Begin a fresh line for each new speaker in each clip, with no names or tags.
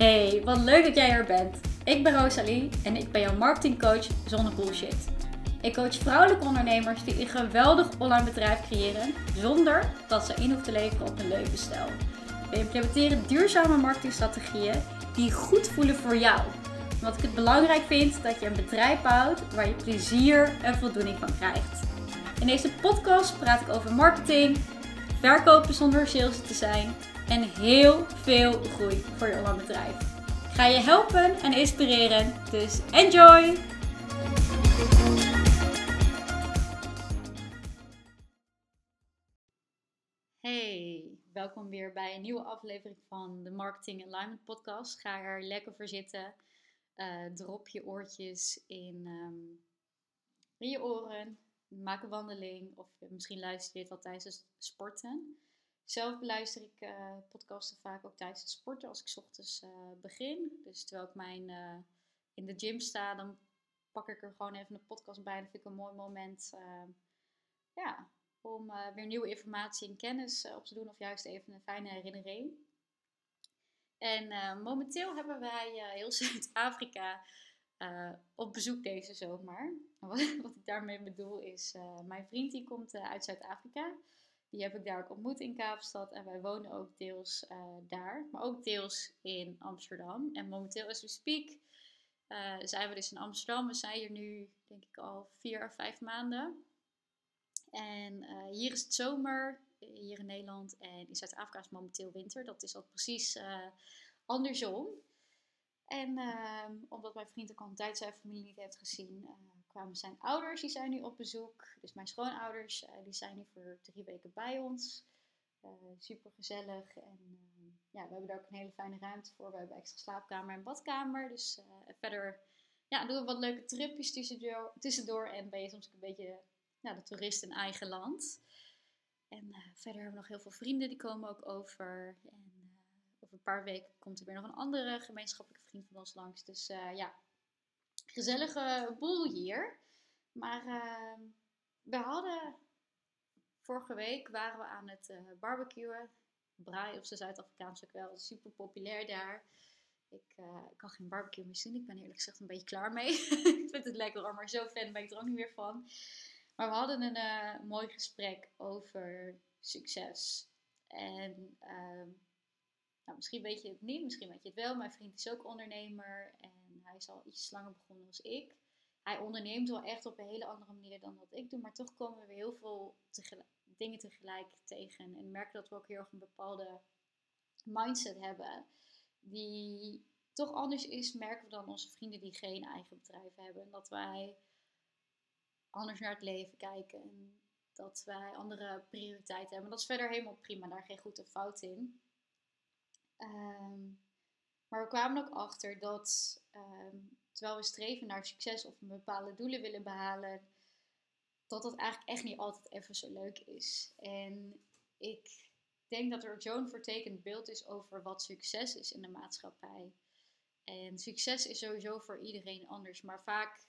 Hey, wat leuk dat jij er bent. Ik ben Rosalie en ik ben jouw marketingcoach zonder bullshit. Ik coach vrouwelijke ondernemers die een geweldig online bedrijf creëren zonder dat ze in hoeven te leveren op een levensstijl. We implementeren duurzame marketingstrategieën die goed voelen voor jou. Omdat ik het belangrijk vind dat je een bedrijf bouwt waar je plezier en voldoening van krijgt. In deze podcast praat ik over marketing, verkopen zonder sales te zijn en heel veel groei voor je online bedrijf. Ik ga je helpen en inspireren, dus enjoy! Hey, welkom weer bij een nieuwe aflevering van de Marketing Alignment Podcast. Ga er lekker voor zitten. Uh, drop je oortjes in, um, in je oren. Maak een wandeling of misschien luister je dit wel tijdens sporten. Zelf beluister ik uh, podcasten vaak ook tijdens het sporten als ik ochtends uh, begin. Dus terwijl ik mijn, uh, in de gym sta, dan pak ik er gewoon even een podcast bij. Dat vind ik een mooi moment ja, om weer nieuwe informatie en kennis op te doen. Of juist even een fijne herinnering. En momenteel hebben wij heel Zuid-Afrika op bezoek deze zomer. Wat, wat ik daarmee bedoel is, mijn vriend die komt uit Zuid-Afrika. Die heb ik daar ook ontmoet in Kaapstad en wij wonen ook deels uh, daar, maar ook deels in Amsterdam. En momenteel, as we speak, uh, zijn we dus in Amsterdam. We zijn hier nu, denk ik, al vier of vijf maanden. En uh, hier is het zomer, hier in Nederland. En in Zuid-Afrika is momenteel winter. Dat is al precies andersom. En ehm, omdat mijn vriend ook al een tijd zijn familie niet heeft gezien, kwamen zijn ouders, die zijn nu op bezoek. Dus mijn schoonouders, uh, die zijn nu voor drie weken bij ons. Uh, super gezellig. En uh, ja, we hebben daar ook een hele fijne ruimte voor. We hebben extra slaapkamer en badkamer. Dus verder ja, doen we wat leuke tripjes tussendoor, tussendoor. En ben je soms een beetje nou, de toerist in eigen land. En verder hebben we nog heel veel vrienden, die komen ook over. En over een paar weken komt er weer nog een andere gemeenschappelijke vriend van ons langs. Dus ja, gezellige boel hier. Maar uh, we hadden vorige week waren we aan het uh, barbecuen. Braai op zijn Zuid-Afrikaans ook wel super populair daar. Ik, uh, kan geen barbecue meer zien. Ik ben eerlijk gezegd een beetje klaar mee. ik vind het lekker maar zo fan ben ik er ook niet meer van. Maar we hadden een mooi gesprek over succes. En ehm, nou, misschien weet je het niet, misschien weet je het wel. Mijn vriend is ook ondernemer. En hij is al iets langer begonnen als ik. Hij onderneemt wel echt op een hele andere manier dan wat ik doe, maar toch komen we heel veel dingen tegelijk tegen. En merken dat we ook heel erg een bepaalde mindset hebben, die toch anders is, merken we dan onze vrienden die geen eigen bedrijf hebben. En dat wij anders naar het leven kijken en dat wij andere prioriteiten hebben. Dat is verder helemaal prima, daar geen goed of fout in. Um, maar we kwamen ook achter dat um, terwijl we streven naar succes of bepaalde doelen willen behalen, dat dat eigenlijk echt niet altijd even zo leuk is. En ik denk dat er zo'n vertekend beeld is over wat succes is in de maatschappij. En succes is sowieso voor iedereen anders, maar vaak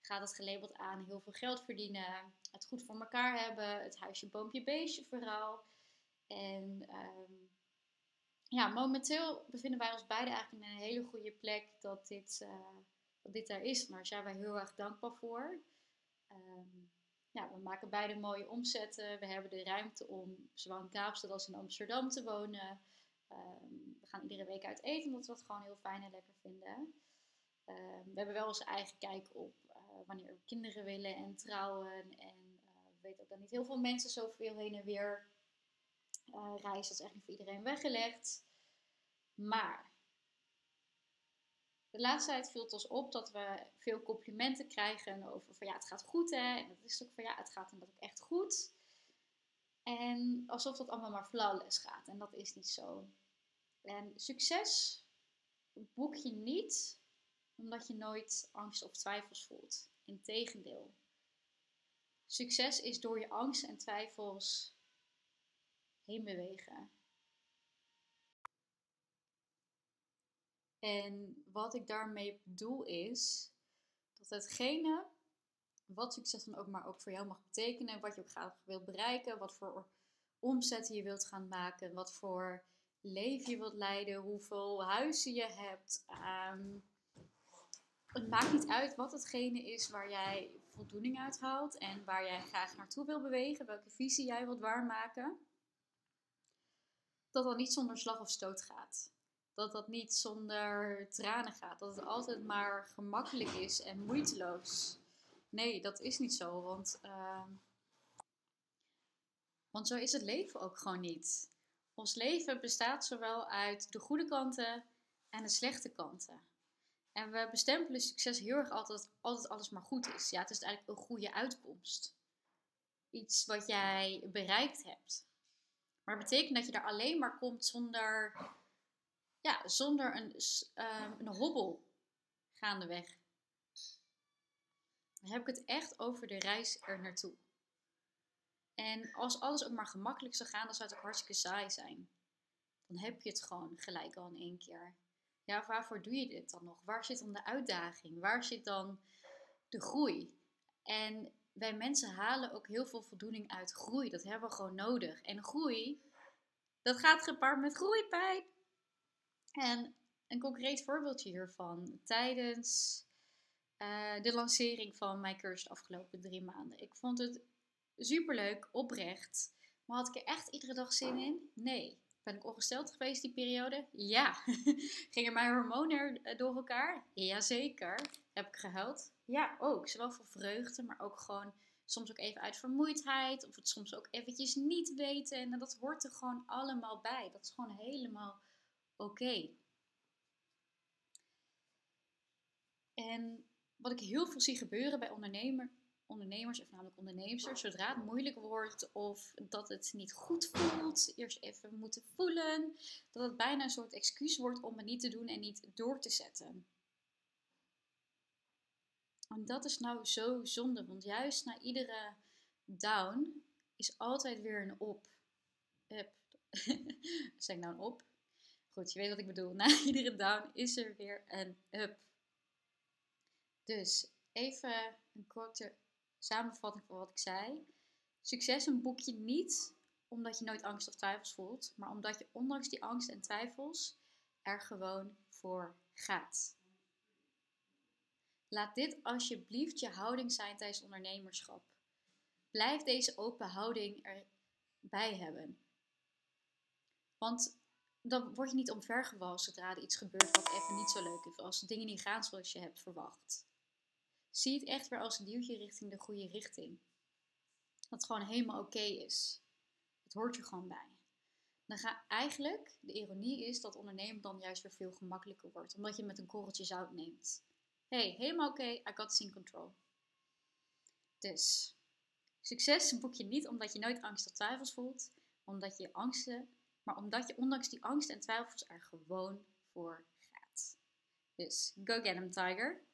gaat het gelabeld aan heel veel geld verdienen, het goed voor elkaar hebben, het huisje, boompje, beestje verhaal. En um, ja, momenteel bevinden wij ons beiden eigenlijk in een hele goede plek dat dit, uh, dat dit er is. Maar daar zijn wij heel erg dankbaar voor. Um, ja, we maken beide mooie omzetten. We hebben de ruimte om zowel in Kaapstad als in Amsterdam te wonen. Um, we gaan iedere week uit eten, omdat we dat gewoon heel fijn en lekker vinden. Um, we hebben wel onze eigen kijk op uh, wanneer we kinderen willen en trouwen. En uh, we weten ook dat niet heel veel mensen zoveel heen en weer uh, reis. Dat is echt niet voor iedereen weggelegd. Maar de laatste tijd viel het ons op dat we veel complimenten krijgen over van ja, het gaat goed hè. En dat is ook van ja, het gaat inderdaad ook echt goed. En alsof dat allemaal maar flawless gaat. En dat is niet zo. En succes boek je niet omdat je nooit angst of twijfels voelt. Integendeel. Succes is door je angst en twijfels heen bewegen. En wat ik daarmee bedoel is dat hetgene wat succes dan ook maar ook voor jou mag betekenen, wat je ook graag wilt bereiken, wat voor omzetten je wilt gaan maken, wat voor leven je wilt leiden, hoeveel huizen je hebt. Ehm, het maakt niet uit wat hetgene is waar jij voldoening uit haalt en waar jij graag naartoe wil bewegen, welke visie jij wilt waarmaken. Dat dat niet zonder slag of stoot gaat. Dat dat niet zonder tranen gaat. Dat het altijd maar gemakkelijk is en moeiteloos. Nee, dat is niet zo. Want, ehm, want zo is het leven ook gewoon niet. Ons leven bestaat zowel uit de goede kanten en de slechte kanten. En we bestempelen succes heel erg altijd, altijd alles maar goed is. Ja, het is eigenlijk een goede uitkomst. Iets wat jij bereikt hebt. Maar het betekent dat je daar alleen maar komt zonder, ja, zonder een, um, een hobbel gaandeweg. Dan heb ik het echt over de reis er naartoe. En als alles ook maar gemakkelijk zou gaan, dan zou het ook hartstikke saai zijn. Dan heb je het gewoon gelijk al in één keer. Ja, waarvoor doe je dit dan nog? Waar zit dan de uitdaging? Waar zit dan de groei? En wij mensen halen ook heel veel voldoening uit groei. Dat hebben we gewoon nodig. En groei, dat gaat gepaard met groeipijn. En een concreet voorbeeldje hiervan. Tijdens uh, de lancering van mijn cursus de afgelopen drie maanden. Ik vond het superleuk, oprecht. Maar had ik er echt iedere dag zin in? Nee. Ben ik ongesteld geweest die periode? Ja. Gingen mijn hormonen er door elkaar? Jazeker. Heb ik gehuild? Ja, ook. Zowel voor vreugde, maar ook gewoon soms ook even uit vermoeidheid. Of het soms ook eventjes niet weten. En dat hoort er gewoon allemaal bij. Dat is gewoon helemaal oké. En wat ik heel veel zie gebeuren bij ondernemer, ondernemers, of namelijk ondernemers, zodra het moeilijk wordt of dat het niet goed voelt, eerst even moeten voelen, dat het bijna een soort excuus wordt om het niet te doen en niet door te zetten. En dat is nou zo zonde, want juist na iedere down is altijd weer een op. Up. zeg nou een op? Goed, je weet wat ik bedoel. Na iedere down is er weer een up. Dus even een korte samenvatting van wat ik zei. Succes een boekje niet omdat je nooit angst of twijfels voelt, maar omdat je ondanks die angst en twijfels er gewoon voor gaat. Laat dit alsjeblieft je houding zijn tijdens ondernemerschap. Blijf deze open houding erbij hebben. Want dan word je niet omvergewalst zodra er iets gebeurt wat even niet zo leuk is. Als dingen niet gaan zoals je hebt verwacht. Zie het echt weer als een duwtje richting de goede richting. Dat gewoon helemaal oké is. Het hoort er gewoon bij. Dan ga eigenlijk, de ironie is dat ondernemen dan juist weer veel gemakkelijker wordt. Omdat je met een korreltje zout neemt. Hey, helemaal oké, I got this control. Dus, succes boek je niet omdat je nooit angst of twijfels voelt. Omdat je angsten, maar omdat je ondanks die angst en twijfels er gewoon voor gaat. Dus, go get them, tiger.